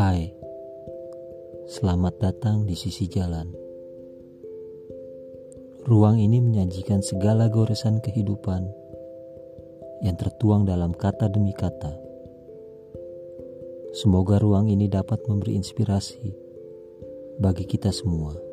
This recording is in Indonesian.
Hai, selamat datang di sisi jalan. Ruang ini menyajikan segala goresan kehidupan yang tertuang dalam kata demi kata. Semoga ruang ini dapat memberi inspirasi bagi kita semua.